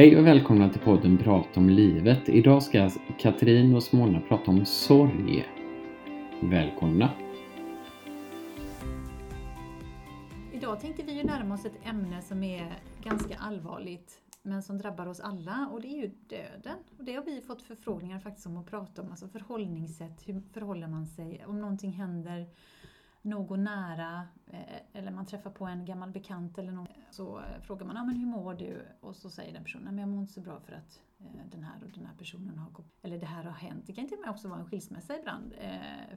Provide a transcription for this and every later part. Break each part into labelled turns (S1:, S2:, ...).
S1: Hej och välkomna till podden Prata om livet. Idag ska Katrin och Smona prata om sorg. Välkomna!
S2: Idag tänkte vi ju närma oss ett ämne som är ganska allvarligt men som drabbar oss alla och det är ju döden. Och det har vi fått förfrågningar faktiskt om att prata om, alltså förhållningssätt, hur förhåller man sig om någonting händer någon nära eh, eller man träffar på en gammal bekant eller någon så eh, frågar man ah, men hur mår du? Och så säger den personen men jag mår inte så bra för att eh, den här och den här personen har gått, eller det här har hänt. Det kan till och med också vara en skilsmässa ibland.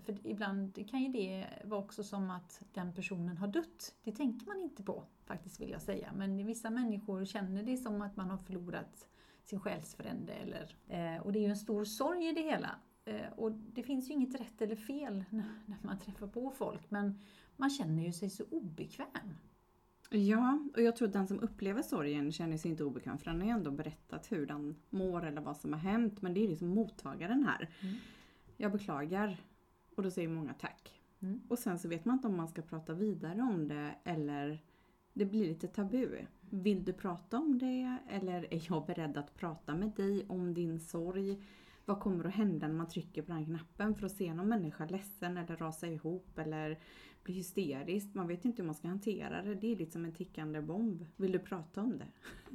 S2: För ibland kan ju det vara också som att den personen har dött. Det tänker man inte på faktiskt vill jag säga. Men vissa människor känner det som att man har förlorat sin själsfrände. Eller, och det är ju en stor sorg i det hela. Eh, och det finns ju inget rätt eller fel när man träffar på folk, men man känner ju sig så obekväm.
S3: Ja, och jag tror att den som upplever sorgen känner sig inte obekväm för den har ju ändå berättat hur den mår eller vad som har hänt. Men det är liksom mottagaren här. Mm. Jag beklagar. Och då säger många tack. Mm. Och sen så vet man inte om man ska prata vidare om det eller det blir lite tabu. Vill du prata om det? Eller är jag beredd att prata med dig om din sorg? Vad kommer att hända när man trycker på den knappen för att se någon människa ledsen eller rasa ihop eller bli hysterisk. Man vet inte hur man ska hantera det. Det är liksom en tickande bomb. Vill du prata om det?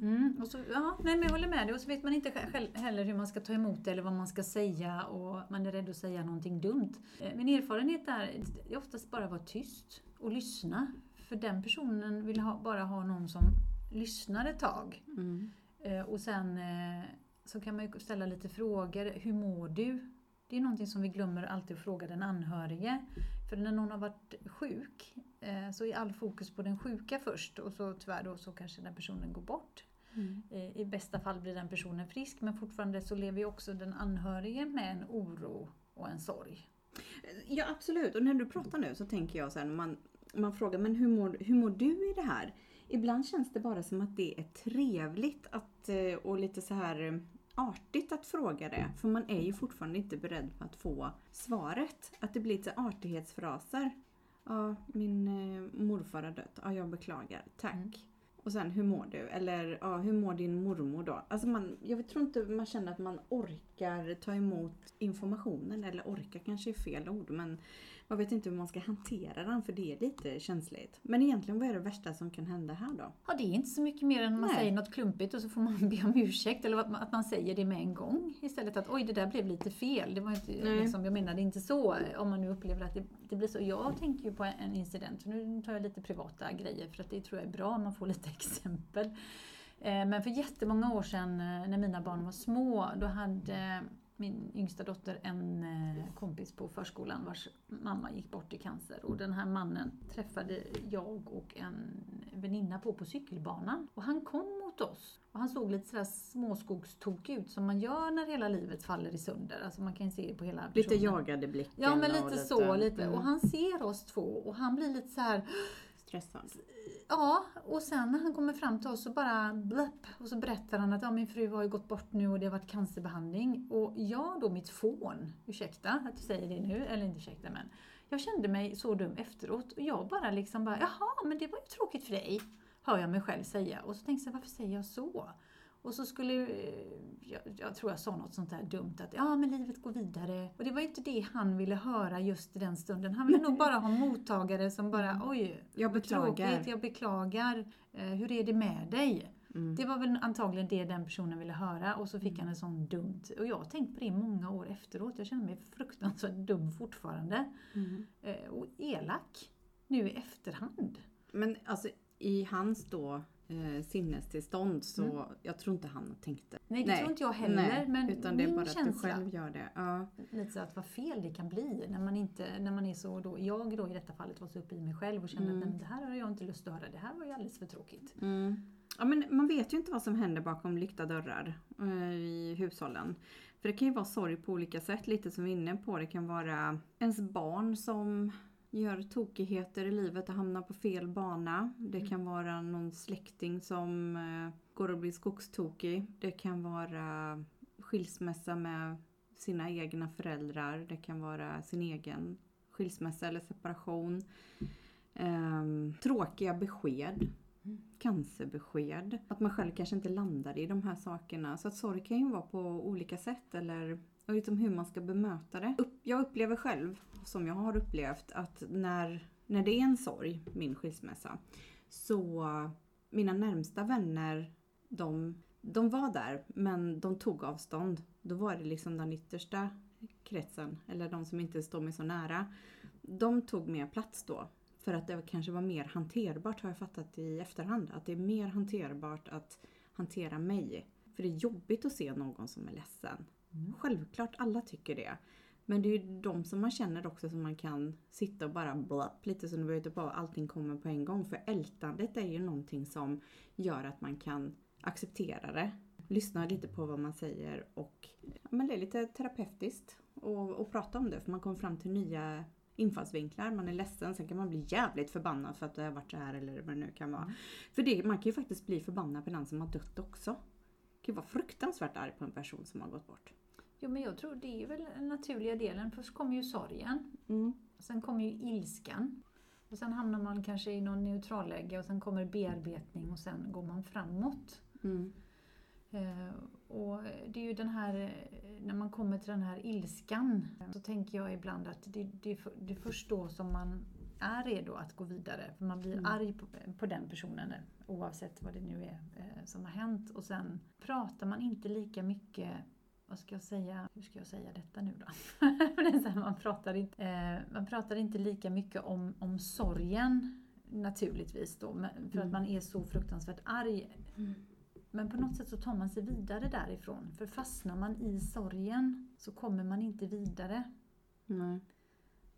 S2: Mm, och så, ja, nej, men jag håller med dig. Och så vet man inte heller hur man ska ta emot det eller vad man ska säga och man är rädd att säga någonting dumt. Eh, min erfarenhet är att oftast bara vara tyst och lyssna. För den personen vill ha, bara ha någon som lyssnar ett tag. Mm. Eh, och sen eh, så kan man ju ställa lite frågor. Hur mår du? Det är någonting som vi glömmer alltid att fråga den anhörige. För när någon har varit sjuk eh, så är all fokus på den sjuka först och så tyvärr då så kanske den personen går bort. Mm. Eh, I bästa fall blir den personen frisk men fortfarande så lever ju också den anhörige med en oro och en sorg.
S3: Ja absolut och när du pratar nu så tänker jag så här, man, man frågar men hur mår, hur mår du i det här? Ibland känns det bara som att det är trevligt att, eh, och lite så här artigt att fråga det. För man är ju fortfarande inte beredd på att få svaret. Att det blir lite artighetsfraser. Ja, min eh, morfar har dött. Ja, jag beklagar. Tack. Mm. Och sen, hur mår du? Eller, ja, hur mår din mormor då? Alltså man, jag tror inte man känner att man orkar ta emot informationen. Eller orkar kanske är fel ord, men man vet inte hur man ska hantera den för det är lite känsligt. Men egentligen, vad är det värsta som kan hända här då?
S2: Ja, det är inte så mycket mer än att man Nej. säger något klumpigt och så får man be om ursäkt. Eller att man säger det med en gång. Istället att oj, det där blev lite fel. Det var inte, liksom, jag menade inte så. Om man nu upplever att det, det blir så. Jag tänker ju på en incident. Nu tar jag lite privata grejer för att det tror jag är bra. Man får lite exempel. Eh, men för jättemånga år sedan eh, när mina barn var små, då hade min yngsta dotter en eh, kompis på förskolan vars mamma gick bort i cancer. Och den här mannen träffade jag och en väninna på på cykelbanan. Och han kom mot oss. Och han såg lite sådär småskogstokig ut som man gör när hela livet faller i sönder. Alltså man kan se på hela personen.
S3: Lite jagade blicken.
S2: Ja men lite, så. Lite. Mm. Och han ser oss två och han blir lite så här
S3: stressad.
S2: Ja, och sen när han kommer fram till oss så bara blöpp och så berättar han att ja, min fru har ju gått bort nu och det har varit cancerbehandling. Och jag då, mitt fån, ursäkta att du säger det nu, eller inte ursäkta men, jag kände mig så dum efteråt och jag bara liksom bara, jaha, men det var ju tråkigt för dig, hör jag mig själv säga. Och så tänkte jag, varför säger jag så? Och så skulle, jag, jag, tror jag sa något sånt där dumt att ja men livet går vidare. Och det var inte det han ville höra just i den stunden. Han ville nog bara ha mottagare som bara mm. oj,
S3: jag beklagar.
S2: Tråkigt, jag beklagar. Eh, hur är det med dig? Mm. Det var väl antagligen det den personen ville höra och så fick mm. han en sån dumt. Och jag har tänkt på det många år efteråt. Jag känner mig fruktansvärt dum fortfarande. Mm. Eh, och elak nu i efterhand.
S3: Men alltså i hans då eh, sinnestillstånd så mm. jag tror inte han tänkte.
S2: Nej, det Nej. tror inte jag heller. Nej, men
S3: utan det är bara känsla, att du själv gör det. Ja.
S2: Lite så att vad fel det kan bli när man inte, när man är så då, jag då i detta fallet var så uppe i mig själv och kände mm. att det här har jag inte lust att höra, det här var ju alldeles för tråkigt.
S3: Mm. Ja, men man vet ju inte vad som händer bakom lyckta dörrar eh, i hushållen. För det kan ju vara sorg på olika sätt, lite som vi är inne på. Det kan vara ens barn som gör tokigheter i livet och hamnar på fel bana. Det mm. kan vara någon släkting som eh, går och blir skogstokig. Det kan vara skilsmässa med sina egna föräldrar. Det kan vara sin egen skilsmässa eller separation. Um, tråkiga besked cancerbesked. Att man själv kanske inte landade i de här sakerna. Så att sorg kan ju vara på olika sätt eller och liksom hur man ska bemöta det. Jag upplever själv, som jag har upplevt, att när, när det är en sorg, min skilsmässa, så mina närmsta vänner, de, de var där men de tog avstånd. Då var det liksom den yttersta kretsen, eller de som inte står mig så nära. De tog mer plats då. För att det kanske var mer hanterbart har jag fattat i efterhand. Att det är mer hanterbart att hantera mig. För det är jobbigt att se någon som är ledsen.
S2: Mm.
S3: Självklart, alla tycker det. Men det är ju de som man känner också som man kan sitta och bara blapp, lite som du var ute på, allting kommer på en gång. För ältandet är ju någonting som gör att man kan acceptera det. Lyssna lite på vad man säger och ja, men det är lite terapeutiskt att prata om det för man kommer fram till nya infallsvinklar, man är ledsen, sen kan man bli jävligt förbannad för att det har varit så här eller vad det nu kan vara.
S2: Mm.
S3: För det, man kan ju faktiskt bli förbannad på den som har dött också. Det kan ju vara fruktansvärt arg på en person som har gått bort.
S2: Jo men jag tror det är väl den naturliga delen. Först kommer ju sorgen, sen kommer ju ilskan. Och sen hamnar man kanske i någon neutralläge och sen kommer bearbetning och sen går man framåt.
S3: Mm.
S2: Eh, och det är ju den här, när man kommer till den här ilskan så tänker jag ibland att det, det, det är först då som man är redo att gå vidare. För man blir
S3: Mm.
S2: arg på, på den personen oavsett vad det nu är eh, som har hänt. Och sen pratar man inte lika mycket vad ska jag säga? Hur ska jag säga detta nu då? det här, man, pratar inte, eh, man pratar inte lika mycket om, om sorgen naturligtvis då, för att
S3: Mm.
S2: man är så fruktansvärt arg.
S3: Mm.
S2: Men på något sätt så tar man sig vidare därifrån. För fastnar man i sorgen så kommer man inte vidare.
S3: Nej.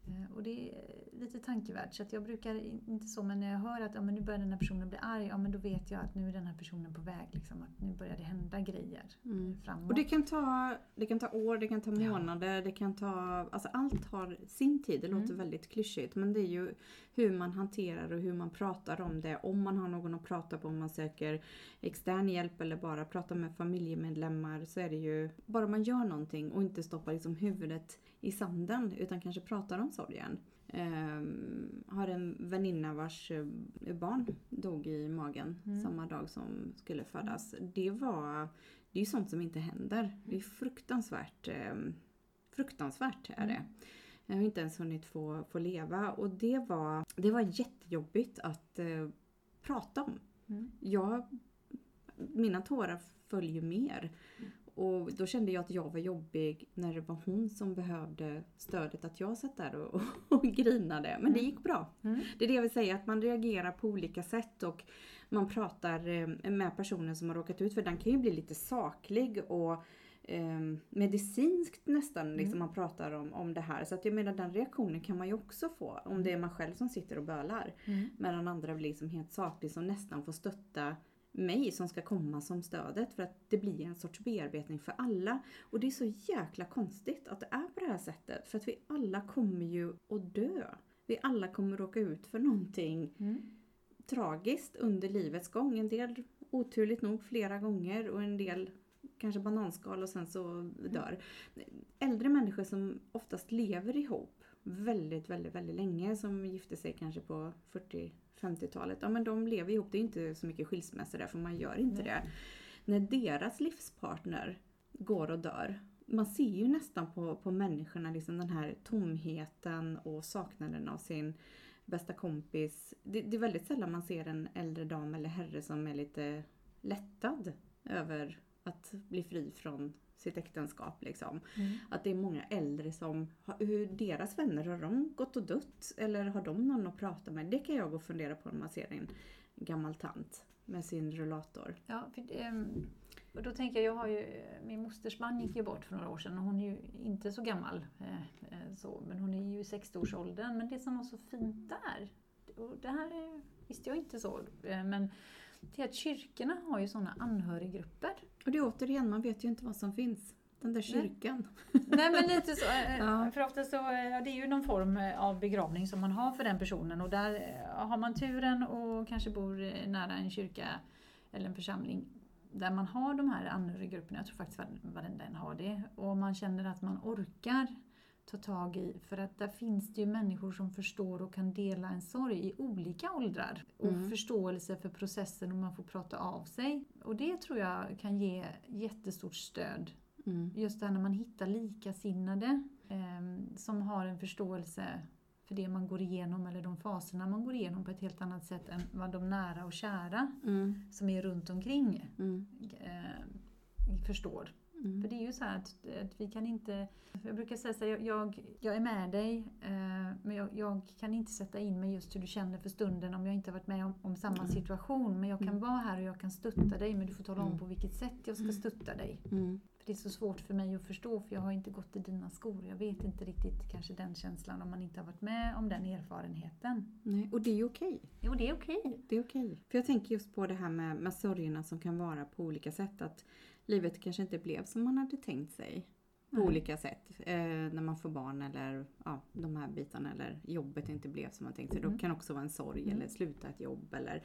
S2: Eh, Och det är lite tankevärt. Så jag brukar, inte så, men när jag hör att ja, men nu börjar den här personen bli arg, ja men då vet jag att nu är den här personen på väg. Liksom, att nu börjar det hända grejer
S3: Mm.
S2: framåt.
S3: Och det kan, ta, det kan ta år, det kan ta
S2: Ja.
S3: månader, det kan ta... Alltså allt har sin tid. Det låter
S2: Mm.
S3: väldigt klyschigt men det är ju hur man hanterar och hur man pratar om det. Om man har någon att prata på, om man söker extern hjälp eller bara pratar med familjemedlemmar så är det ju... Bara man gör någonting och inte stoppar liksom huvudet i sanden utan kanske pratar om sorgen. Ehm, har en väninna vars eh, barn dog i magen
S2: Mm.
S3: samma dag som skulle födas. Det var det är ju sånt som inte händer. Det är fruktansvärt. Eh, fruktansvärt är det. Jag har inte ens hunnit få, få leva och det var, det var jättejobbigt att eh, prata om.
S2: Mm.
S3: Jag, mina tårar föll ju mer. Och då kände jag att jag var jobbig när det var hon som behövde stödet. Att jag satt där och, och grinade. Men det
S2: Mm.
S3: gick bra.
S2: Mm.
S3: Det är det jag vill säga, att man reagerar på olika sätt och man pratar eh, med personen som har råkat ut för Den kan ju bli lite saklig och eh, medicinskt nästan, liksom man pratar om, om det här. Så att jag menar den reaktionen kan man ju också få om det är man själv som sitter och bölar.
S2: Mm.
S3: Medan andra blir liksom helt saklig som nästan får stötta mig som ska komma som stödet för att det blir en sorts bearbetning för alla. Och det är så jäkla konstigt att det är på det här sättet för att vi alla kommer ju att dö. Vi alla kommer råka ut för någonting
S2: Mm.
S3: tragiskt under livets gång. En del oturligt nog flera gånger och en del kanske bananskal och sen så dör. Äldre människor som oftast lever ihop väldigt, väldigt, väldigt länge som gifte sig kanske på 40-50-talet. Ja men de lever ihop, det är inte så mycket skilsmässor där för man gör inte
S2: Nej.
S3: det. När deras livspartner går och dör man ser ju nästan på, på människorna liksom den här tomheten och saknaden av sin bästa kompis. Det, det är väldigt sällan man ser en äldre dam eller herre som är lite lättad över att bli fri från sitt äktenskap. Liksom.
S2: Mm.
S3: Att det är många äldre som, hur deras vänner, har de gått och dött? Eller har de någon att prata med? Det kan jag gå och fundera på när man ser en gammal tant med sin rullator.
S2: Ja, för, ehm, och då tänker jag, jag har ju, min mosters man gick ju bort för några år sedan och hon är ju inte så gammal. Eh, eh, så, men hon är ju i 60-årsåldern. Men det som var så fint där, och det här visste jag inte så, eh, men är att kyrkorna har ju sådana anhöriggrupper.
S3: Och det är återigen, man vet ju inte vad som finns. Den där
S2: Nej.
S3: kyrkan.
S2: Nej men lite så. eh,
S3: Ja.
S2: För ofta så eh, det är ju någon form eh, av begravning som man har för den personen och där har man turen och kanske bor nära en kyrka eller en församling där man har de här anhöriggrupperna. Jag tror faktiskt var- varenda en har det. Och man känner att man orkar ta tag i. För att där finns det ju människor som förstår och kan dela en sorg i olika åldrar. Och
S3: Mm.
S2: förståelse för processen och man får prata av sig. Och det tror jag kan ge jättestort stöd.
S3: Mm.
S2: Just det här när man hittar likasinnade eh, som har en förståelse för det man går igenom eller de faserna man går igenom på ett helt annat sätt än vad de nära och kära
S3: Mm.
S2: som är runt omkring eh, förstår.
S3: Mm.
S2: För det är ju så här att, att vi kan inte... Jag brukar säga så här, jag, jag, är med dig eh, men jag, jag kan inte sätta in mig just hur du känner för stunden om jag inte har varit med om, om samma situation. Men jag kan
S3: Mm.
S2: vara här och jag kan stötta dig men du får tala om
S3: Mm.
S2: på vilket sätt jag ska stötta dig.
S3: Mm.
S2: För det är så svårt för mig att förstå för jag har inte gått i dina skor. Jag vet inte riktigt kanske den känslan om man inte har varit med om den erfarenheten.
S3: Nej, och det är okej.
S2: Jo, det är okej.
S3: Det är okej. För jag tänker just på det här med, med sorgerna som kan vara på olika sätt. Att livet kanske inte blev som man hade tänkt sig. På
S2: Nej.
S3: olika sätt. Eh, när man får barn eller ja, de här bitarna. Eller jobbet inte blev som man tänkt sig.
S2: Mm.
S3: Då kan det också vara en sorg
S2: Mm.
S3: eller sluta ett jobb. Eller,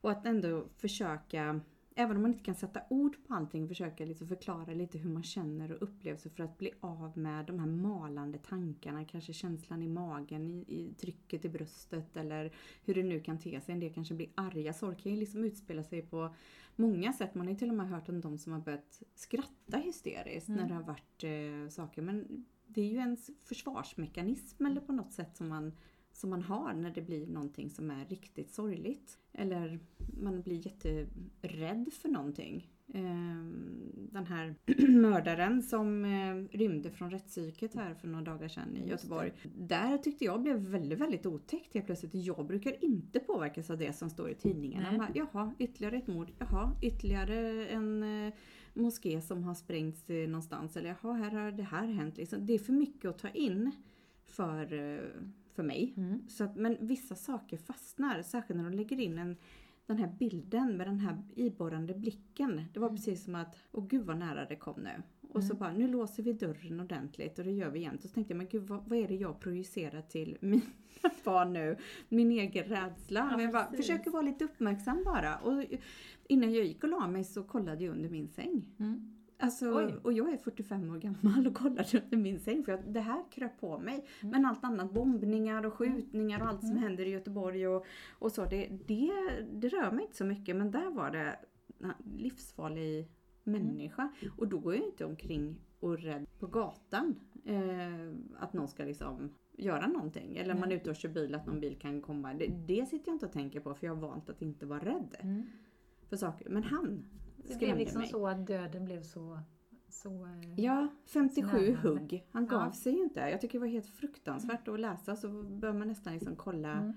S3: och att ändå försöka Även om man inte kan sätta ord på allting, försöka liksom förklara lite hur man känner och upplevelser för att bli av med de här malande tankarna, kanske känslan i magen, i, i trycket i bröstet eller hur det nu kan te sig. En del kanske blir arga. Sorg kan ju liksom utspela sig på många sätt. Man har ju till och med hört om de som har börjat skratta hysteriskt
S2: Mm.
S3: när det har varit eh, saker. Men det är ju ens försvarsmekanism eller på något sätt som man, som man har när det blir någonting som är riktigt sorgligt. Eller man blir jätterädd för någonting. Ehm, Den här mördaren som eh, rymde från rättspsyket här för några dagar sedan i Göteborg. Där tyckte jag blev väldigt, väldigt otäckt helt plötsligt. Jag brukar inte påverkas av det som står i tidningarna.
S2: Nej.
S3: Bara, Jaha, ytterligare ett mord. Jaha, ytterligare en eh, moské som har sprängts eh, någonstans. Eller jaha, här har det här hänt. Liksom. Det är för mycket att ta in för, för mig.
S2: Mm.
S3: Så att, men vissa saker fastnar, särskilt när de lägger in en, den här bilden med den här iborrande blicken. Det var
S2: Mm.
S3: precis som att, åh gud vad nära det kom nu. Och så
S2: Mm.
S3: bara, nu låser vi dörren ordentligt och det gör vi jämt. Och så tänkte jag, men gud vad, vad är det jag projicerar till mina barn nu? Min egen rädsla.
S2: Ja,
S3: men jag bara, försöker vara lite uppmärksam bara. Och innan jag gick och la mig så kollade jag under min säng.
S2: Mm.
S3: Alltså,
S2: Oj.
S3: och jag är 45 år gammal och kollade under min säng för att det här kröp på mig.
S2: Mm.
S3: Men allt annat, bombningar och skjutningar och allt som
S2: Mm.
S3: händer i Göteborg och, och så, det, det, det rör mig inte så mycket. Men där var det livsfarlig människa.
S2: Mm.
S3: Och då går jag inte omkring och rädd på gatan. Eh, att någon ska liksom göra någonting. Eller om man är ute och kör bil, att någon bil kan komma. Det, det sitter jag inte och tänker på för jag har valt att inte vara rädd
S2: Mm.
S3: för saker. Men han
S2: Det blev liksom
S3: mig.
S2: så att döden blev så... så eh,
S3: Ja, 57
S2: Närmare.
S3: hugg. Han gav
S2: Ja.
S3: sig ju inte. Jag tycker det var helt fruktansvärt att läsa så bör man nästan liksom kolla,
S2: mm.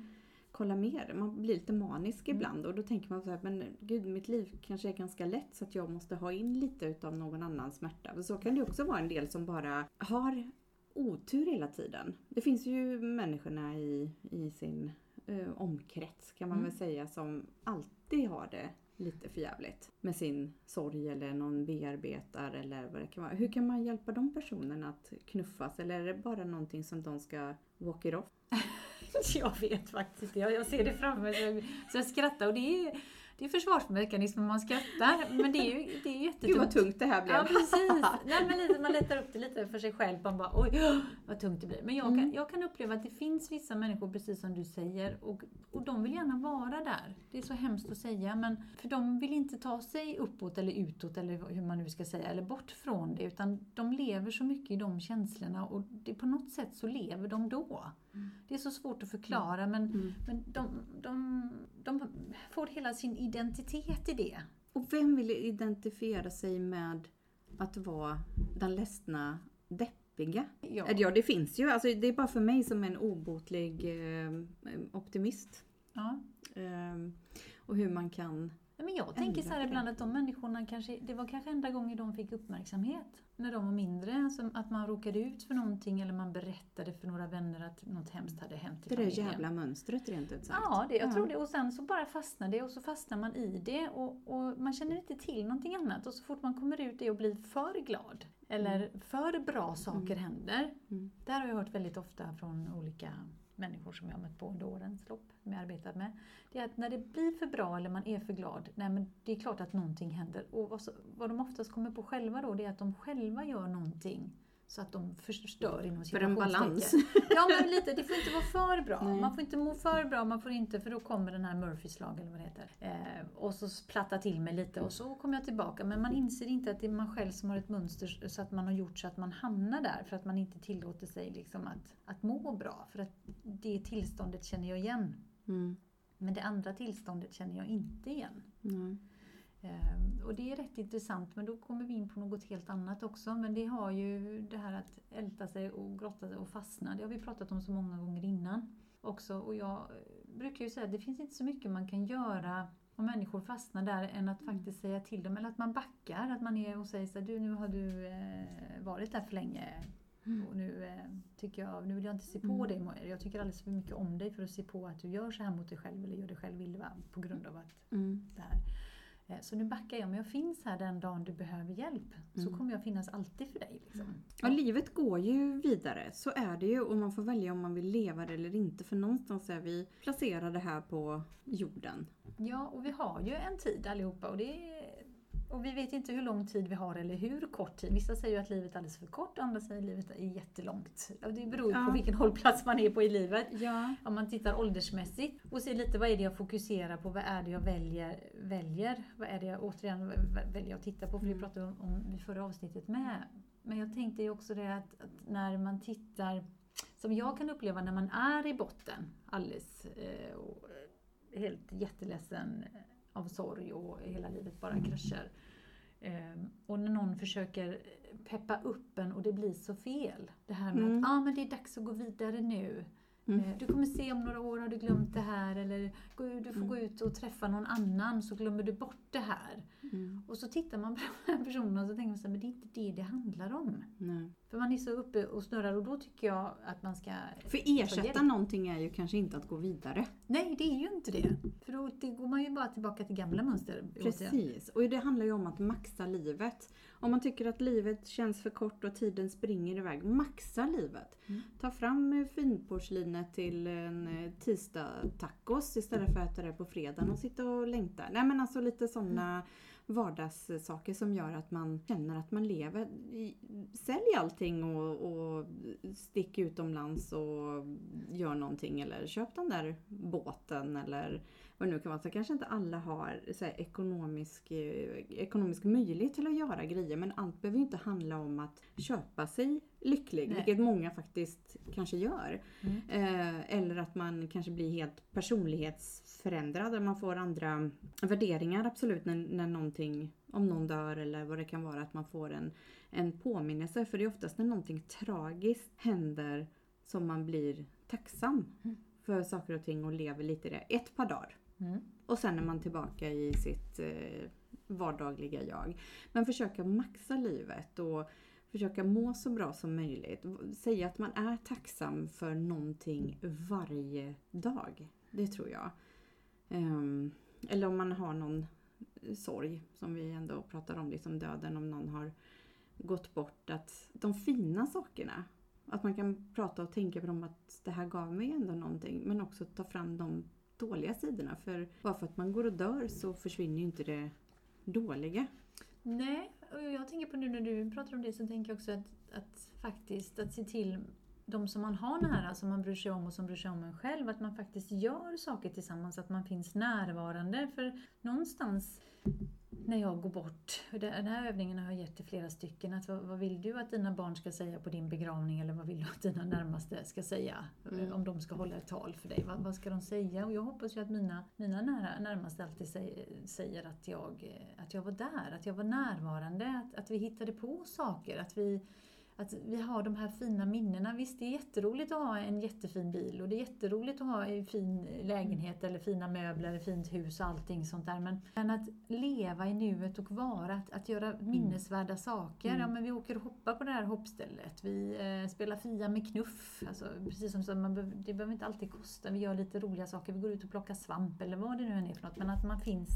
S3: kolla mer. Man blir lite manisk
S2: Mm.
S3: ibland och då tänker man så här, men gud mitt liv kanske är ganska lätt så att jag måste ha in lite utav någon annans smärta. För så kan det också vara en del som bara har otur hela tiden. Det finns ju människorna i, i sin eh, omkrets kan man
S2: Mm.
S3: väl säga som alltid har det lite för jävligt med sin sorg eller någon bearbetar eller vad det kan vara. Hur kan man hjälpa de personerna att knuffas eller är det bara någonting som de ska walk it off?
S2: Jag vet faktiskt inte. Jag, jag ser det framför mig så jag, så jag skrattar och det är, det är försvarsmekanismen man skrattar. Men det är ju, det är ju
S3: Gud vad
S2: jättetungt.
S3: tungt det här blev.
S2: Ja precis. Nej, men lite, man letar upp det lite för sig själv. Man bara oj vad tungt det blir. Men jag kan,
S3: Mm.
S2: jag kan uppleva att det finns vissa människor precis som du säger och, och de vill gärna vara där. Det är så hemskt att säga men för de vill inte ta sig uppåt eller utåt eller hur man nu ska säga eller bort från det utan de lever så mycket i de känslorna och det, på något sätt så lever de då.
S3: Mm.
S2: Det är så svårt att förklara men,
S3: Mm.
S2: men de, de, de får hela sin identitet i det.
S3: Och vem vill identifiera sig med att vara den ledsna, deppiga?
S2: Ja.
S3: Ja, det finns ju. Alltså, det är bara för mig som en obotlig eh, optimist.
S2: Ja.
S3: Eh, och hur man kan...
S2: Men jag tänker så här ibland att de människorna kanske, det var kanske enda gången de fick uppmärksamhet. När de var mindre, alltså att man råkade ut för någonting eller man berättade för några vänner att något hemskt hade hänt i
S3: Det där jävla mönstret rent ut sagt.
S2: Ja, det, jag
S3: Ja.
S2: tror det. Och sen så bara fastnar det och så fastnar man i det och, och man känner inte till någonting annat. Och så fort man kommer ut det och blir för glad eller för bra saker händer.
S3: Mm.
S2: Där har jag hört väldigt ofta från olika människor som jag har mött på under årens lopp, som jag arbetat med. Det är att när det blir för bra eller man är för glad, nej men det är klart att någonting händer. Och vad, så, vad de oftast kommer på själva då, det är att de själva gör någonting så att de förstör inom
S3: För en balans.
S2: Ja men lite, det får inte vara för bra.
S3: Nej.
S2: Man får inte må för bra, man får inte, för då kommer den här Murphys lag eller vad det heter. Eh, och så platta till mig lite och så kommer jag tillbaka. Men man inser inte att det är man själv som har ett mönster så att man har gjort så att man hamnar där. För att man inte tillåter sig liksom att, att må bra. För att det tillståndet känner jag igen.
S3: Mm.
S2: Men det andra tillståndet känner jag inte igen.
S3: Mm.
S2: Ehm, och det är rätt intressant men då kommer vi in på något helt annat också. Men det har ju det här att älta sig och grotta sig och fastna. Det har vi pratat om så många gånger innan också. Och jag brukar ju säga att det finns inte så mycket man kan göra om människor fastnar där än att faktiskt säga till dem. Eller att man backar. Att man är och säger så här, du nu har du eh, varit där för länge. Och nu, eh, tycker jag, nu vill jag inte se på
S3: Mm.
S2: dig. Jag tycker alldeles för mycket om dig för att se på att du gör så här mot dig själv eller gör dig själv illa på grund av att
S3: Mm.
S2: det här. Eh, Så nu backar jag, men jag finns här den dagen du behöver hjälp. Så
S3: Mm.
S2: kommer jag finnas alltid för dig. Liksom.
S3: Ja, livet går ju vidare, så är det ju och man får välja om man vill leva det eller inte för någonstans är vi placerade här på jorden.
S2: Ja, och vi har ju en tid allihopa och, det är, och vi vet inte hur lång tid vi har eller hur kort tid. Vissa säger ju att livet är alldeles för kort, andra säger att livet är jättelångt. Det beror
S3: Ja.
S2: på vilken hållplats man är på i livet.
S3: Ja.
S2: Om man tittar åldersmässigt och ser lite vad är det jag fokuserar på, vad är det jag väljer, väljer vad är det jag återigen vä- väljer att titta på, för det
S3: Mm.
S2: pratade vi om, i förra avsnittet med. Men jag tänkte ju också det att, att när man tittar, som jag kan uppleva när man är i botten alldeles eh, och eh, helt jätteledsen av sorg och hela livet bara kraschar. Eh, och när någon försöker peppa upp en och det blir så fel. Det här med
S3: Mm.
S2: att ah, men det är dags att gå vidare nu.
S3: Mm.
S2: Eh, Du kommer se om några år har du glömt det här eller du får
S3: Mm.
S2: gå ut och träffa någon annan så glömmer du bort det här.
S3: Mm.
S2: Och så tittar man på den här personen och så tänker man så här, men det är inte det det handlar om.
S3: Nej.
S2: För man är så uppe och snurrar och då tycker jag att man ska...
S3: För
S2: ta
S3: ersätta någonting är ju kanske inte att gå vidare.
S2: Nej, det är ju inte det. För då det går man ju bara tillbaka till gamla mönster.
S3: Precis, och det handlar ju om att maxa livet. Om man tycker att livet känns för kort och tiden springer iväg, maxa livet.
S2: Mm.
S3: Ta fram eh, finporslinet till en eh, tisdag tacos istället för att äta det på fredagen och sitta och längta. Nej men alltså lite sådana vardagssaker som gör att man känner att man lever. Sälj allting och, och stick utomlands och gör någonting eller köp den där båten eller vad det nu kan vara. Så kanske inte alla har så här, ekonomisk, eh, ekonomisk möjlighet till att göra grejer men allt behöver ju inte handla om att köpa sig lycklig,
S2: Nej.
S3: vilket många faktiskt kanske gör.
S2: Mm.
S3: Eh, eller att man kanske blir helt personlighetsförändrad, där man får andra värderingar absolut när, när någonting, om någon dör eller vad det kan vara, att man får en, en påminnelse. För det är oftast när någonting tragiskt händer som man blir tacksam
S2: Mm.
S3: för saker och ting och lever lite i det. Ett par dagar.
S2: Mm.
S3: Och sen är man tillbaka i sitt eh, vardagliga jag. Men försöka maxa livet och försöka må så bra som möjligt. Säga att man är tacksam för någonting varje dag. Det tror jag. Ehm, eller om man har någon sorg, som vi ändå pratar om, liksom döden, om någon har gått bort. Att de fina sakerna, att man kan prata och tänka på dem att det här gav mig ändå någonting. Men också ta fram de dåliga sidorna. För bara för att man går och dör så försvinner ju inte det dåliga.
S2: Nej, jag tänker på nu när du pratar om det så tänker jag också att, att faktiskt att se till de som man har nära, som man bryr sig om och som bryr sig om en själv, att man faktiskt gör saker tillsammans, att man finns närvarande. För någonstans när jag går bort, den här övningen har jag gett till flera stycken, att vad, vad vill du att dina barn ska säga på din begravning? Eller vad vill du att dina närmaste ska säga?
S3: Mm.
S2: Om de ska hålla ett tal för dig, vad, vad ska de säga? Och jag hoppas ju att mina, mina nära, närmaste alltid säger, säger att, jag, att jag var där, att jag var närvarande, att, att vi hittade på saker, att vi att vi har de här fina minnena. Visst, det är jätteroligt att ha en jättefin bil och det är jätteroligt att ha en fin lägenhet eller fina möbler, eller fint hus och allting sånt där. Men, men att leva i nuet och vara, att, att göra minnesvärda saker.
S3: Mm.
S2: Ja, men vi åker och hoppar på det här hoppstället. Vi eh, spelar Fia med knuff. Alltså, precis som så, man behöver, det behöver inte alltid kosta. Vi gör lite roliga saker. Vi går ut och plockar svamp eller vad det nu än är för något. Men att man finns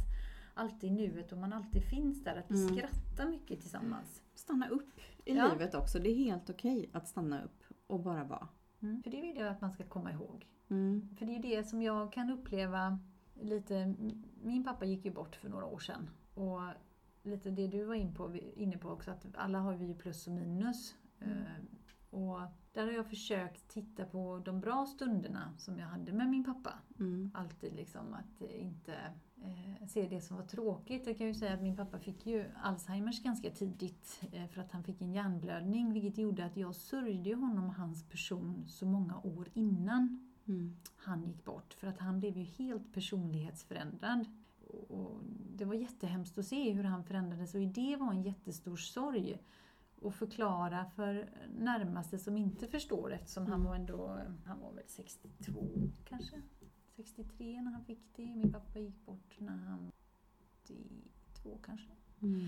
S2: alltid i nuet och man alltid finns där. Att vi
S3: Mm.
S2: skrattar mycket tillsammans.
S3: Stanna upp i
S2: Ja.
S3: livet också. Det är helt okej att stanna upp och bara vara.
S2: Mm. För det vill jag att man ska komma ihåg.
S3: Mm.
S2: För det är det som jag kan uppleva lite. Min pappa gick ju bort för några år sedan. Och lite det du var in på, inne på också, att alla har vi ju plus och minus. Eh, och där har jag försökt titta på de bra stunderna som jag hade med min pappa.
S3: Mm.
S2: Alltid liksom att inte eh, se det som var tråkigt. Jag kan ju säga att min pappa fick ju Alzheimers ganska tidigt eh, för att han fick en hjärnblödning vilket gjorde att jag sörjde honom och hans person så många år innan
S3: Mm.
S2: han gick bort. För att han blev ju helt personlighetsförändrad. Och- det var jättehemskt att se hur han förändrades och det var en jättestor sorg. Och förklara för närmaste som inte förstår eftersom han
S3: Mm.
S2: var ändå, han var väl 62 kanske? 63 när han fick det. Min pappa gick bort när han var 82 kanske.
S3: Mm.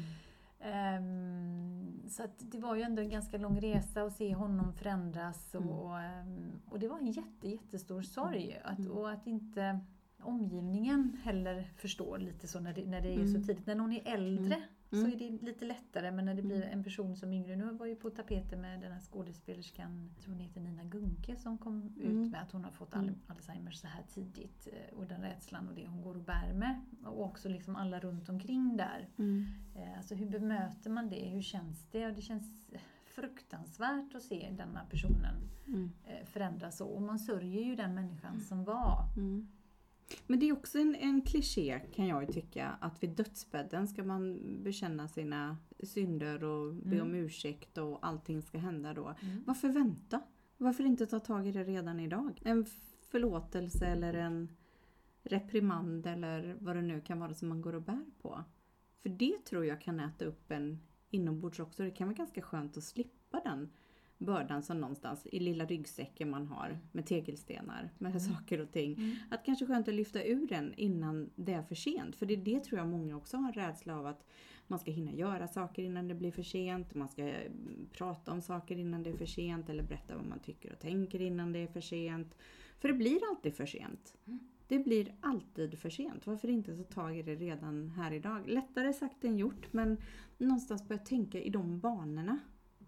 S2: Ehm, så det var ju ändå en ganska lång resa att se honom förändras och,
S3: Mm.
S2: och, ehm, och det var en jätte, jättestor sorg. Att,
S3: Mm.
S2: Och att inte omgivningen heller förstår lite så när det, när det är så
S3: Mm.
S2: tidigt. När någon är äldre
S3: Mm.
S2: så är det lite lättare men när det blir
S3: Mm.
S2: en person som yngre. Nu var ju på tapeten med den här skådespelerskan, jag tror hon heter Nina Gunke, som kom
S3: Mm.
S2: ut med att hon har fått
S3: Mm.
S2: Alzheimers så här tidigt. eh, Och den rädslan och det hon går och bär med. Och också liksom alla runt omkring där.
S3: Mm.
S2: Eh, Alltså hur bemöter man det? Hur känns det? Och det känns fruktansvärt att se denna personen
S3: Mm.
S2: eh, förändras så. Och man sörjer ju den människan som var.
S3: Men det är också en, en kliché kan jag ju tycka att vid dödsbädden ska man bekänna sina synder och be
S2: Mm.
S3: om ursäkt och allting ska hända då.
S2: Mm.
S3: Varför vänta? Varför inte ta tag i det redan idag? En förlåtelse eller en reprimand eller vad det nu kan vara som man går och bär på. För det tror jag kan äta upp en inombords också. Det kan vara ganska skönt att slippa den bördan som någonstans i lilla ryggsäcken man har med tegelstenar, med
S2: Mm.
S3: saker och ting.
S2: Mm.
S3: Att kanske skönt att lyfta ur den innan det är för sent. För det, det tror jag många också har en rädsla av att man ska hinna göra saker innan det blir för sent. Man ska mm, prata om saker innan det är för sent. Eller berätta vad man tycker och tänker innan det är för sent. För det blir alltid för sent.
S2: Mm.
S3: Det blir alltid för sent. Varför inte ta tag i det redan här idag? Lättare sagt än gjort men någonstans börja tänka i de banorna.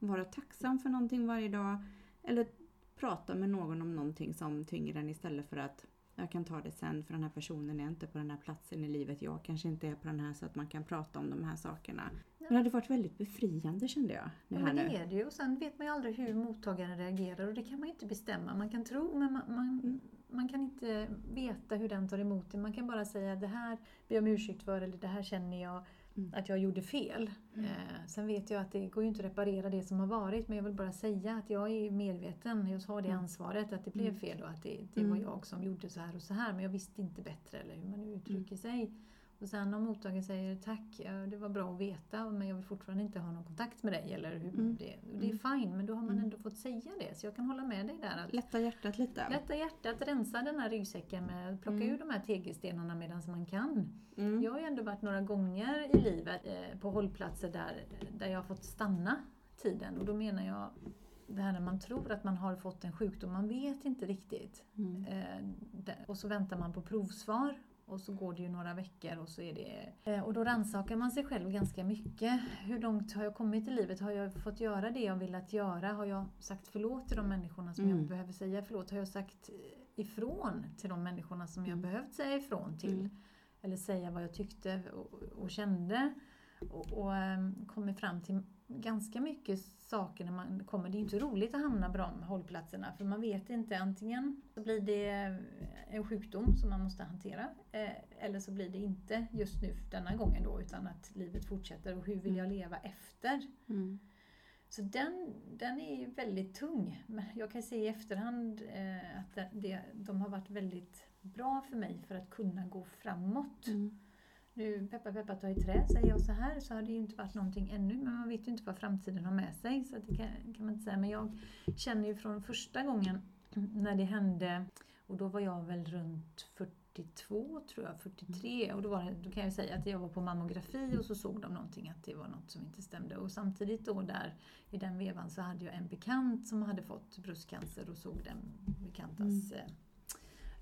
S3: Vara tacksam för någonting varje dag. Eller prata med någon om någonting som tynger en istället för att jag kan ta det sen för den här personen är inte på den här platsen i livet. Jag kanske inte är på den här så att man kan prata om de här sakerna. Men det hade varit väldigt befriande kände jag. Det
S2: Ja, men det är det ju. Och sen vet man ju aldrig hur mottagaren reagerar och det kan man ju inte bestämma. Man kan tro men man, man,
S3: Mm.
S2: man kan inte veta hur den tar emot det. Man kan bara säga det här ber jag om ursäkt för eller det här känner jag
S3: Mm.
S2: att jag gjorde fel.
S3: Mm.
S2: Eh, sen vet jag att det går ju inte att reparera det som har varit men jag vill bara säga att jag är medveten, jag tar det
S3: Mm.
S2: ansvaret att det blev
S3: Mm.
S2: fel och att det, det
S3: Mm.
S2: var jag som gjorde så här och så här men jag visste inte bättre eller hur man nu uttrycker sig. Och sen om mottagaren säger tack, det var bra att veta men jag vill fortfarande inte ha någon kontakt med dig eller hur
S3: Mm.
S2: det, och det är fine men då har man
S3: Mm.
S2: ändå fått säga det så jag kan hålla med dig där. Att
S3: Lätta hjärtat lite.
S2: Lätta hjärtat, rensa den här ryggsäcken med plocka
S3: Mm.
S2: ur de här tegelstenarna medan man kan.
S3: Mm.
S2: Jag har ju ändå varit några gånger i livet eh, på hållplatser där, där jag har fått stanna tiden och då menar jag det här när man tror att man har fått en sjukdom, man vet inte riktigt.
S3: Mm.
S2: Eh, och så väntar man på provsvar och så går det ju några veckor och så är det... Eh, och då rannsakar man sig själv ganska mycket. Hur långt har jag kommit i livet? Har jag fått göra det jag velat göra? Har jag sagt förlåt till de människorna som
S3: Mm.
S2: jag behöver säga förlåt? Har jag sagt ifrån till de människorna som jag
S3: Mm.
S2: behövt säga ifrån till?
S3: Mm.
S2: Eller säga vad jag tyckte och, och kände. Och, och um, kommer fram till ganska mycket saker när man kommer. Det är inte roligt att hamna på de hållplatserna för man vet inte. Antingen så blir det en sjukdom som man måste hantera eh, eller så blir det inte just nu denna gången då utan att livet fortsätter och hur vill jag leva efter?
S3: Mm.
S2: Så den, den är väldigt tung. Men jag kan se i efterhand eh, att det, de har varit väldigt bra för mig för att kunna gå framåt.
S3: Mm.
S2: Nu, peppa peppa ta i trä, säger jag så här, så har det ju inte varit någonting ännu, men man vet ju inte vad framtiden har med sig. Så det kan, kan man inte säga. Men jag känner ju från första gången när det hände, och då var jag väl runt 42 tror jag, 43. Och då, var då kan jag säga att jag var på mammografi och så såg de någonting att det var något som inte stämde. Och samtidigt då där i den vevan så hade jag en bekant som hade fått bröstcancer och såg den bekantas eh,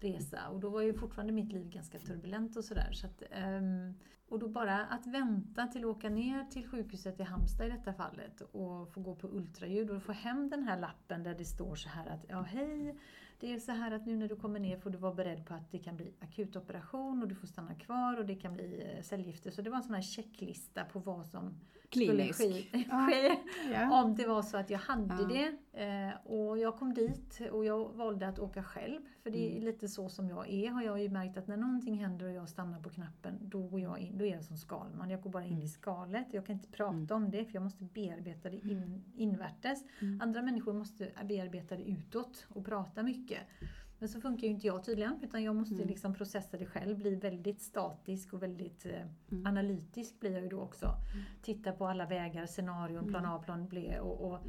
S2: resa. Och då var ju fortfarande mitt liv ganska turbulent och sådär. Så att, ehm, och då bara att vänta till att åka ner till sjukhuset i Halmstad i detta fallet och få gå på ultraljud och få hem den här lappen där det står så här att ja hej, det är så här att nu när du kommer ner får du vara beredd på att det kan bli akutoperation och du får stanna kvar och det kan bli eh, cellgifter. Så det var en sån här checklista på vad som
S3: Klinisk.
S2: ske.
S3: Ja.
S2: om det var så att jag hade
S3: Ja.
S2: det. Eh, och jag kom dit och jag valde att åka själv. För det är
S3: Mm.
S2: lite så som jag är har jag ju märkt att när någonting händer och jag stannar på knappen då går jag in, då är jag som skalman. Jag går bara in
S3: Mm.
S2: i skalet. Jag kan inte prata
S3: Mm.
S2: om det för jag måste bearbeta det in, invärtes.
S3: Mm.
S2: Andra människor måste bearbeta det utåt och prata mycket. Men så funkar ju inte jag tydligen utan jag måste
S3: Mm.
S2: liksom processa det själv, bli väldigt statisk och väldigt eh,
S3: Mm.
S2: analytisk blir jag ju då också. Titta på alla vägar, scenarion, plan A, plan B och, och,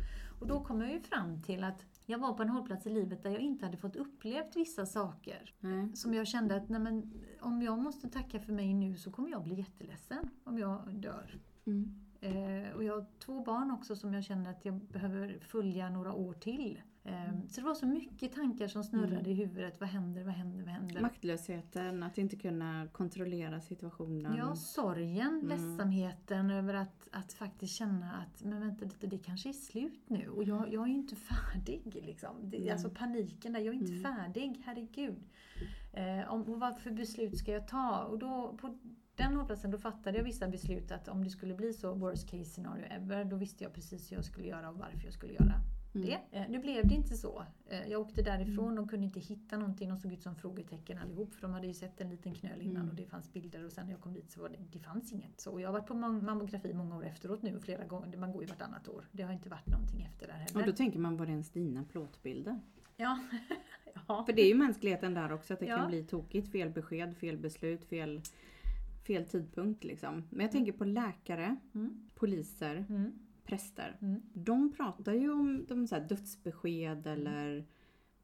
S2: och då kom jag ju fram till att jag var på en hållplats i livet där jag inte hade fått upplevt vissa saker.
S3: Nej.
S2: Som jag kände att nej men, om jag måste tacka för mig nu så kommer jag bli jätteledsen om jag dör.
S3: Mm.
S2: Eh, och jag har två barn också som jag känner att jag behöver följa några år till. Eh, Så det var så mycket tankar som snurrade
S3: Mm.
S2: i huvudet. Vad händer, vad händer, vad händer?
S3: Maktlösheten, att inte kunna kontrollera situationen.
S2: Ja, sorgen,
S3: Mm.
S2: ledsamheten över att, att faktiskt känna att men vänta lite, det kanske är slut nu och jag, jag är inte färdig. Liksom. Det,
S3: Mm.
S2: Alltså paniken där, jag är inte
S3: Mm.
S2: färdig, herregud. Eh, om, och vad för beslut ska jag ta? Och då, på den hållplatsen då fattade jag vissa beslut att om det skulle bli så worst case scenario ever, då visste jag precis hur jag skulle göra och varför jag skulle göra
S3: Mm.
S2: det. Eh, nu blev det inte så. Eh, jag åkte därifrån, de kunde inte hitta någonting, de såg ut som frågetecken allihop för de hade ju sett en liten knöl innan
S3: Mm.
S2: och det fanns bilder och sen när jag kom dit så var det, det fanns inget. Så jag har varit på mam- mammografi många år efteråt nu, flera gånger, man går ju vartannat år. Det har inte varit någonting efter där heller.
S3: Och då tänker man, var det ens dina plåtbilder?
S2: Ja. ja.
S3: För det är ju mänskligheten där också, att det
S2: Ja.
S3: kan bli tokigt. Fel besked, fel beslut, fel, fel tidpunkt liksom. Men jag tänker på läkare,
S2: Mm.
S3: poliser,
S2: Mm.
S3: Präster.
S2: Mm.
S3: De pratar ju om de så dödsbesked eller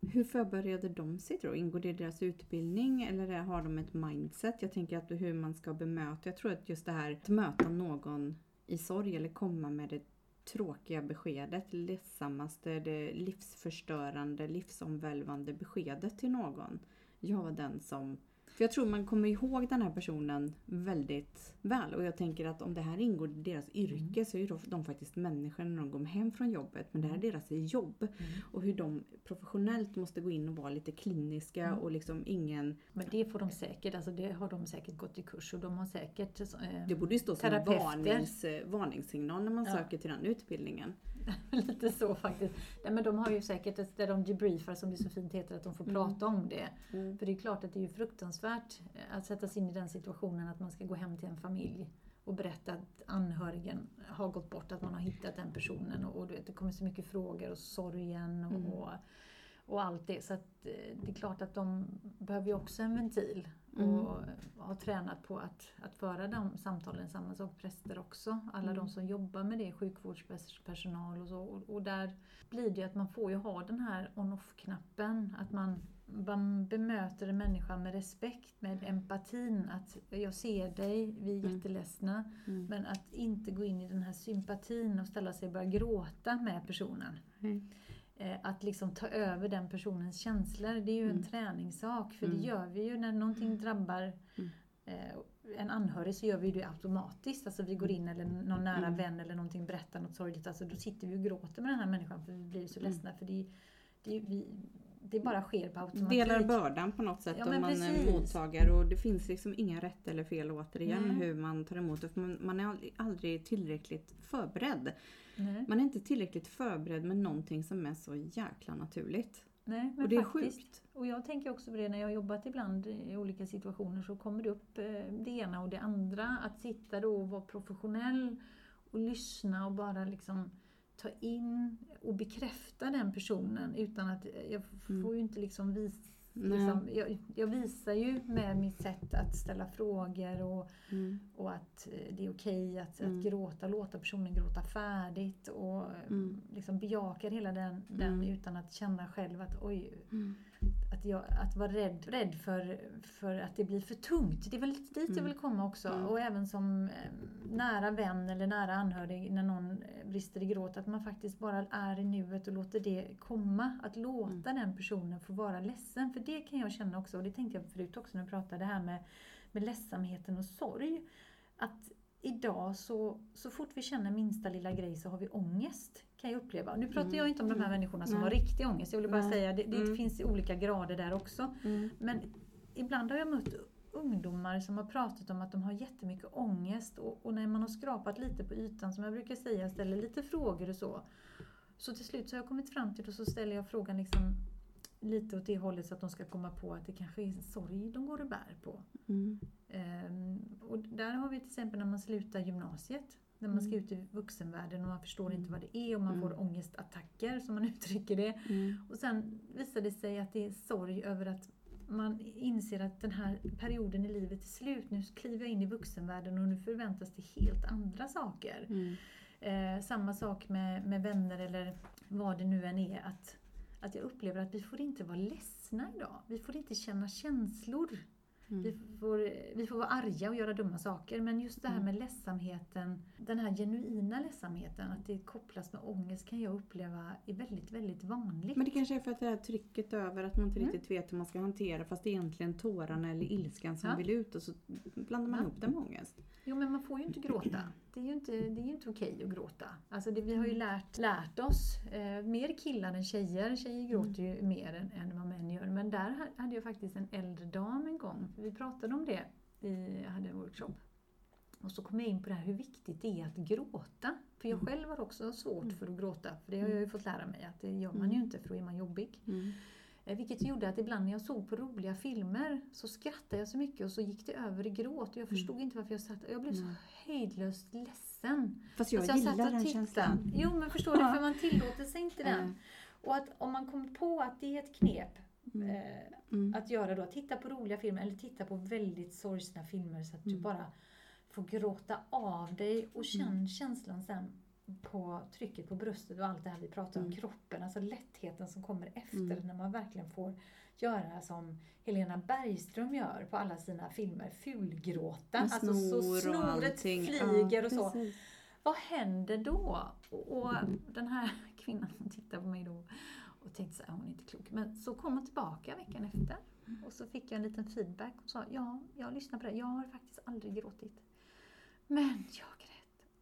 S3: hur förbereder de sig då? Ingår det i deras utbildning eller har de ett mindset? Jag tänker att hur man ska bemöta. Jag tror att just det här att möta någon i sorg eller komma med det tråkiga beskedet, ledsammaste, det livsförstörande, livsomvälvande beskedet till någon. Jag var den som för jag tror man kommer ihåg den här personen väldigt väl. Och jag tänker att om det här ingår i deras yrke så är de faktiskt människor när de går hem från jobbet. Men det här är deras jobb.
S2: Mm.
S3: Och hur de professionellt måste gå in och vara lite kliniska
S2: Mm.
S3: och liksom ingen...
S2: Men det får de säkert, alltså det har de säkert gått i kurs och de har säkert... Eh,
S3: Det borde ju stå som varnings, eh, varningssignal när man
S2: Ja.
S3: söker till den utbildningen.
S2: Lite så faktiskt. Nej, men de har ju säkert där de debriefar som det så fint heter, att de får
S3: Mm.
S2: prata om det.
S3: Mm.
S2: För det är klart att det är ju fruktansvärt eh, att sätta sig in i den situationen att man ska gå hem till en familj och berätta att anhörigen har gått bort, att man har hittat den personen och, och du vet, det kommer så mycket frågor och sorgen och,
S3: Mm.
S2: och, och allt det. Så att, eh, det är klart att de behöver ju också en ventil
S3: Mm.
S2: och har tränat på att, att föra de samtalen. Samma sak präster också. Alla
S3: Mm.
S2: de som jobbar med det, sjukvårdspersonal och så. Och, och där blir det att man får ju ha den här on-off-knappen. Att man, man bemöter en människa med respekt, med empatin. Att jag ser dig, vi är
S3: Mm.
S2: jätteledsna.
S3: Mm.
S2: Men att inte gå in i den här sympatin och ställa sig och börja gråta med personen.
S3: Mm.
S2: Att liksom ta över den personens känslor, det är ju en
S3: Mm.
S2: träningssak. För
S3: Mm.
S2: det gör vi ju när någonting drabbar
S3: Mm.
S2: eh, en anhörig så gör vi det automatiskt. Alltså vi går in eller någon nära
S3: Mm.
S2: vän eller någonting berättar något sorgligt. Alltså då sitter vi och gråter med den här människan för vi blir så
S3: Mm.
S2: ledsna. För det, det, vi, det bara sker på automatik.
S3: Delar bördan på något sätt
S2: Ja,
S3: om man är
S2: precis.
S3: mottagare och det finns liksom inga rätt eller fel återigen
S2: Nej.
S3: hur man tar emot det. Man, är aldrig, tillräckligt förberedd.
S2: Nej,
S3: Man är inte tillräckligt förberedd med någonting som är så jäkla naturligt.
S2: nej, men
S3: Och det är
S2: faktiskt.
S3: sjukt.
S2: Och jag tänker också på det när jag har jobbat ibland i olika situationer så kommer det upp eh, det ena och det andra. Att sitta då och vara professionell och lyssna och bara liksom ta in och bekräfta den personen utan att jag
S3: Mm.
S2: får ju inte liksom visa. Liksom, jag, jag visar ju med mitt sätt att ställa frågor och,
S3: Mm.
S2: och att eh, det är okej att,
S3: Mm.
S2: att gråta, låta personen gråta färdigt och
S3: Mm.
S2: liksom bejakar hela den, den
S3: Mm.
S2: utan att känna själv att oj,
S3: Mm.
S2: Att, jag, att vara rädd, rädd för, för att det blir för tungt. Det är väl lite dit jag
S3: Mm.
S2: vill komma också.
S3: Mm.
S2: Och även som eh, nära vän eller nära anhörig när någon eh, brister i gråt. Att man faktiskt bara är i nuet och låter det komma. Att låta den personen få vara ledsen. För det kan jag känna också, och det tänkte jag förut också när vi pratade här med, med ledsamheten och sorg. Att idag så, så fort vi känner minsta lilla grej så har vi ångest. Kan jag uppleva. Nu pratar
S3: Mm.
S2: jag inte om de här människorna som
S3: Nej.
S2: har riktig ångest. Jag vill bara
S3: Nej.
S2: säga, det, det
S3: Mm.
S2: finns olika grader där också.
S3: Mm.
S2: Men ibland har jag mött ungdomar som har pratat om att de har jättemycket ångest och, och när man har skrapat lite på ytan, som jag brukar säga, ställer lite frågor och så. Så till slut så har jag kommit fram till och så ställer jag frågan liksom lite åt det hållet så att de ska komma på att det kanske är sorg de går och bär på.
S3: Mm.
S2: Ehm, och där har vi till exempel när man slutar gymnasiet. När man ska
S3: Mm.
S2: ut i vuxenvärlden och man förstår inte vad det är och man
S3: Mm.
S2: får ångestattacker som man uttrycker det.
S3: Mm.
S2: Och sen visar det sig att det är sorg över att man inser att den här perioden i livet är slut. Nu kliver jag in i vuxenvärlden och nu förväntas det helt andra saker.
S3: Mm.
S2: Eh, samma sak med, med vänner eller vad det nu än är. Att, att jag upplever att vi får inte vara ledsna idag. Vi får inte känna känslor. Vi,
S3: Mm.
S2: får, vi får vara arga och göra dumma saker. Men just det här med ledsamheten, den här genuina ledsamheten, att det kopplas med ångest kan jag uppleva är väldigt, väldigt vanligt.
S3: Men det kanske är för att det här trycket över att man inte
S2: Mm.
S3: riktigt vet hur man ska hantera fast det är egentligen tårarna eller ilskan som
S2: Ja.
S3: vill ut och så blandar man
S2: Ja.
S3: ihop det med ångest.
S2: Jo men man får ju inte gråta. Det är ju inte, det är ju inte okej att gråta. Alltså det, vi har ju lärt, lärt oss, eh, mer killar än tjejer. Tjejer gråter ju mer än, än vad män gör. Men där ha- hade jag faktiskt en äldre dam en gång. Vi pratade om det, i, jag hade en workshop. Och så kom jag in på det här hur viktigt det är att gråta. För jag själv har också svårt för att gråta. För det har jag ju fått lära mig att det gör man ju inte för då är man jobbig.
S3: Mm.
S2: Eh, Vilket gjorde att ibland när jag såg på roliga filmer så skrattade jag så mycket och så gick det över i gråt. Och jag förstod inte varför jag satt Jag blev så
S3: Nej.
S2: hejdlöst ledsen.
S3: Fast jag
S2: Så jag
S3: gillar
S2: satt och
S3: den
S2: tittade.
S3: känslan.
S2: Jo men förstår du, för man tillåter sig inte den.
S3: Mm.
S2: Och att om man kommer på att det är ett knep
S3: Mm.
S2: eh,
S3: Mm.
S2: att göra då, titta på roliga filmer eller titta på väldigt sorgsna filmer så att du
S3: Mm.
S2: bara får gråta av dig och känn
S3: Mm.
S2: känslan sen på trycket på bröstet och allt det här vi pratar om,
S3: Mm.
S2: kroppen, alltså lättheten som kommer efter
S3: Mm.
S2: när man verkligen får göra som Helena Bergström gör på alla sina filmer, fulgråta.
S3: Med
S2: Alltså så snoret flyger
S3: Ja,
S2: och så.
S3: precis.
S2: Vad händer då? Och, och den här kvinnan som tittade på mig då och tänkte så här, hon är inte klok. Men så kom hon tillbaka veckan efter och så fick jag en liten feedback och sa, ja, jag lyssnar på det. Jag har faktiskt aldrig gråtit. Men jag.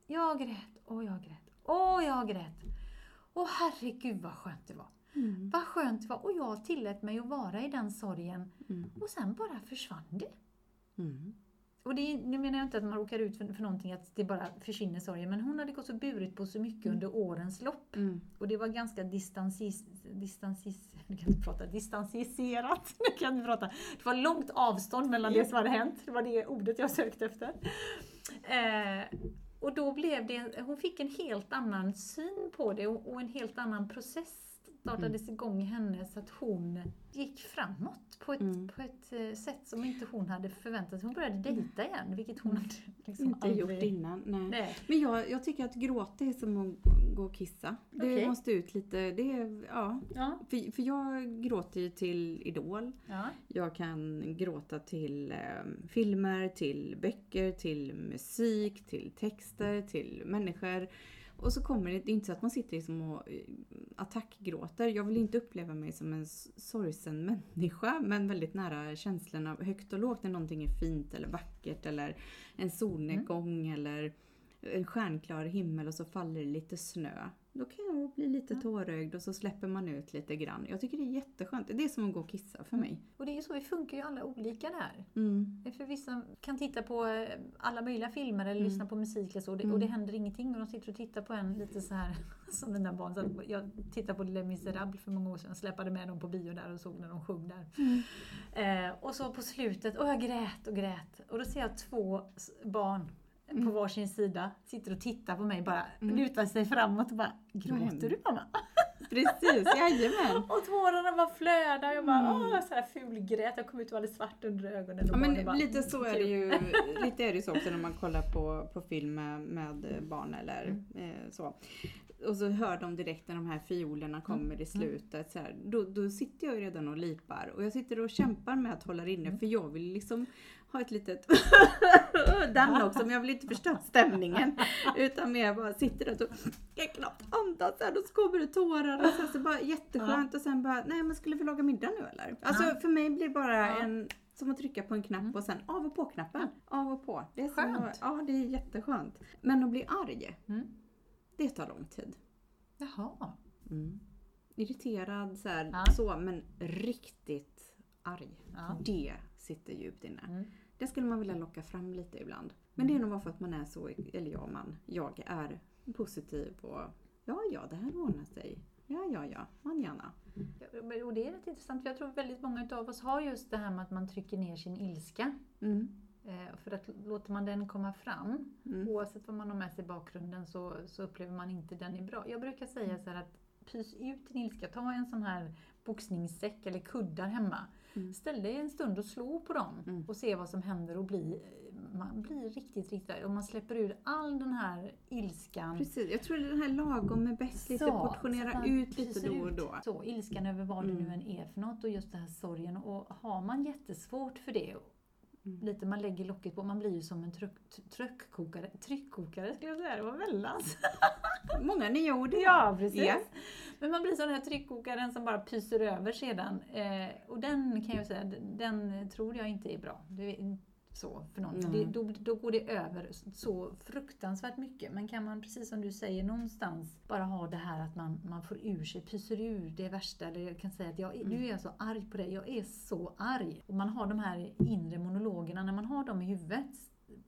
S2: Jag grät och jag grät och jag grät. Och herregud vad skönt det var.
S3: Mm.
S2: Vad skönt det var. Och jag tillät mig att vara i den sorgen.
S3: Mm.
S2: Och sen bara försvann det.
S3: Mm.
S2: Och det, nu menar jag inte att man råkar ut för, för någonting, att det bara försvinner sorgen. Men hon hade gått och burit på så mycket under årens lopp.
S3: Mm.
S2: Och det var ganska distansis, distansis, nu kan inte prata, distansiserat. Nu kan jag inte prata. Det var långt avstånd mellan det som hade hänt. Det var det ordet jag sökte efter. Eh, och då blev det, hon fick en helt annan syn på det och, en helt annan process startades igång i henne så att hon gick framåt på ett,
S3: Mm.
S2: på ett eh, sätt som inte hon hade förväntat sig. Hon började dejta igen, vilket hon hade liksom
S3: Inte
S2: aldrig...
S3: gjort innan. Nej.
S2: Nej.
S3: Men jag, jag tycker att gråta är som att gå och kissa. Det
S2: Okej.
S3: måste ut lite. Det är, ja.
S2: Ja,
S3: för, för jag gråter ju till Idol.
S2: ja.
S3: Jag kan gråta till eh, filmer, till böcker, till musik, till texter, till människor. Och så kommer det, det är inte så att man sitter liksom och eh, attackgråter. Jag vill inte uppleva mig som en sorgsen människa, men väldigt nära känslan av högt och lågt när någonting är fint eller vackert eller en solnedgång eller en stjärnklar himmel och så faller det lite snö. Då kan jag bli lite
S2: Ja.
S3: tårögd och så släpper man ut lite grann. Jag tycker det är jätteskönt. Det är som att gå och kissa för mig.
S2: Och det är ju så, vi funkar ju alla olika där.
S3: Mm.
S2: För vissa kan titta på eh, alla möjliga filmer eller
S3: Mm.
S2: lyssna på musik eller så, och det,
S3: Mm.
S2: och det händer ingenting och de sitter och tittar på en lite så här som mina barn. Så jag tittade på Les Misérables för många år sedan, släpade med dem på bio där och såg när de sjöng där. Eh, och så på slutet, och jag grät och grät. Och då ser jag två barn på
S3: Mm.
S2: varsin sida, sitter och tittar på mig bara,
S3: Mm.
S2: lutar sig framåt och bara Gråter du mamma?
S3: Precis, jajamän.
S2: Och tårarna bara flödade och jag bara
S3: Mm.
S2: åh, så här fulgrät. Jag kom ut och var alldeles svart under ögonen. Och
S3: Ja, men
S2: bara,
S3: lite
S2: "Mm,
S3: så är
S2: kul."
S3: det ju lite är det ju så också när man kollar på, på film med, barn eller
S2: Mm.
S3: eh, så. Och så hör de direkt när de här fiolerna kommer i slutet. Så här, då, då sitter jag ju redan och lipar och jag sitter och kämpar med att hålla inne
S2: Mm.
S3: för jag vill liksom ha ett litet den också men jag vill inte förstöra stämningen. Utan mer bara sitter och jag kan knappt andas här, då så kommer det tårar och sen så bara jätteskönt och sen bara nej men skulle vi laga middag nu eller? Alltså
S2: Ja.
S3: för mig blir det bara
S2: Ja.
S3: en som att trycka på en knapp
S2: Mm.
S3: och sen av och på knappen. Av och på. Det är som
S2: Skönt.
S3: att- ja, det är jätteskönt. Men att bli arg,
S2: Mm.
S3: det tar lång tid.
S2: Jaha.
S3: Mm. Irriterad så, här,
S2: Ja.
S3: så men riktigt arg.
S2: Ja.
S3: Det sitter djupt inne.
S2: Mm.
S3: Det skulle man vilja locka fram lite ibland. Men det är nog bara för att man är så, eller jag man, jag är positiv och ja, ja, det här ordnar sig. Ja, ja, ja, man gärna.
S2: Ja, Och det är rätt intressant för jag tror väldigt många av oss har just det här med att man trycker ner sin ilska.
S3: Mm.
S2: Eh, För att låter man den komma fram,
S3: Mm.
S2: oavsett vad man har med sig i bakgrunden, så, så upplever man inte den är bra. Jag brukar säga så att pys ut din ilska, ta en sån här boxningssäck eller kuddar hemma.
S3: Mm.
S2: Ställ dig en stund och slå på dem
S3: Mm.
S2: och se vad som händer och bli, man blir riktigt, riktigt. Och man släpper ur all den här ilskan.
S3: Precis, jag tror det är den här lagom är bäst, lite
S2: Så, så
S3: portionera
S2: man
S3: ut lite då och då.
S2: Så, ilskan över vad det nu
S3: Mm.
S2: än är för något och just det här sorgen. Och har man jättesvårt för det,
S3: Mm.
S2: lite man lägger locket på, man blir ju som en tryck, tryckkokare, tryckkokare skulle jag säga, det var väldans.
S3: Många nya ord.
S2: Ja, precis.
S3: Ja.
S2: Men man blir som den här tryckkokaren som bara pyser över sedan. Eh, och den kan jag säga, den, tror jag inte är bra. Är så för någon.
S3: Nej.
S2: det, då, då går det över så fruktansvärt mycket. Men kan man, precis som du säger, någonstans bara ha det här att man, man får ur sig, pyser ur det värsta. Eller jag kan säga att jag, är- nu är jag så arg på dig, jag är så arg. Och man har de här inre monologerna, när man har dem i huvudet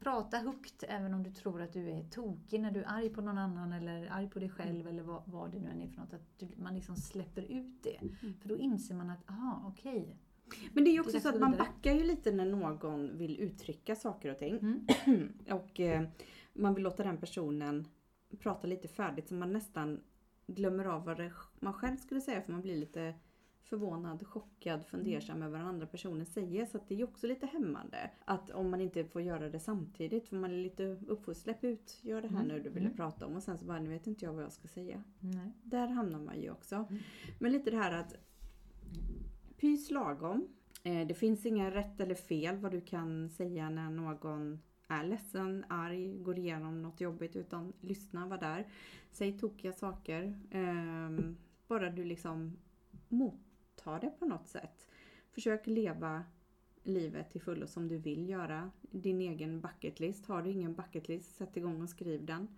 S2: Prata högt även om du tror att du är tokig när du är arg på någon annan eller arg på dig själv eller vad, vad det nu än är för något. Att du, man liksom släpper ut det. För då inser man att, aha, okej.
S3: Men det är ju också så att man backar ju lite när någon vill uttrycka saker och ting.
S2: Mm.
S3: och eh, man vill låta den personen prata lite färdigt så man nästan glömmer av vad det man själv skulle säga för man blir lite förvånad, chockad, fundersam över vad den andra personen säger. Så att det är ju också lite hämmande. Att om man inte får göra det samtidigt för man är lite uppfostrad. Släpp ut, gör det här
S2: Mm,
S3: nu du ville
S2: mm.
S3: prata om och sen så bara, nu vet inte jag vad jag ska säga.
S2: Nej.
S3: Där hamnar man ju också.
S2: Mm.
S3: Men lite det här att pys lagom. Eh, Det finns inga rätt eller fel vad du kan säga när någon är ledsen, arg, går igenom något jobbigt utan lyssna, var där. Säg tokiga saker. Ehm, Bara du liksom mottar det på något sätt. Försök leva livet till fullo som du vill göra. Din egen bucketlist. Har du ingen bucketlist, sätt igång och skriv den.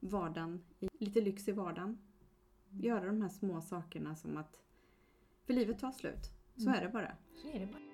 S3: Vardagen, lite lyx i vardagen. Göra de här små sakerna som att för livet tar slut. Så
S2: Mm.
S3: är det bara.
S2: Så är det bara.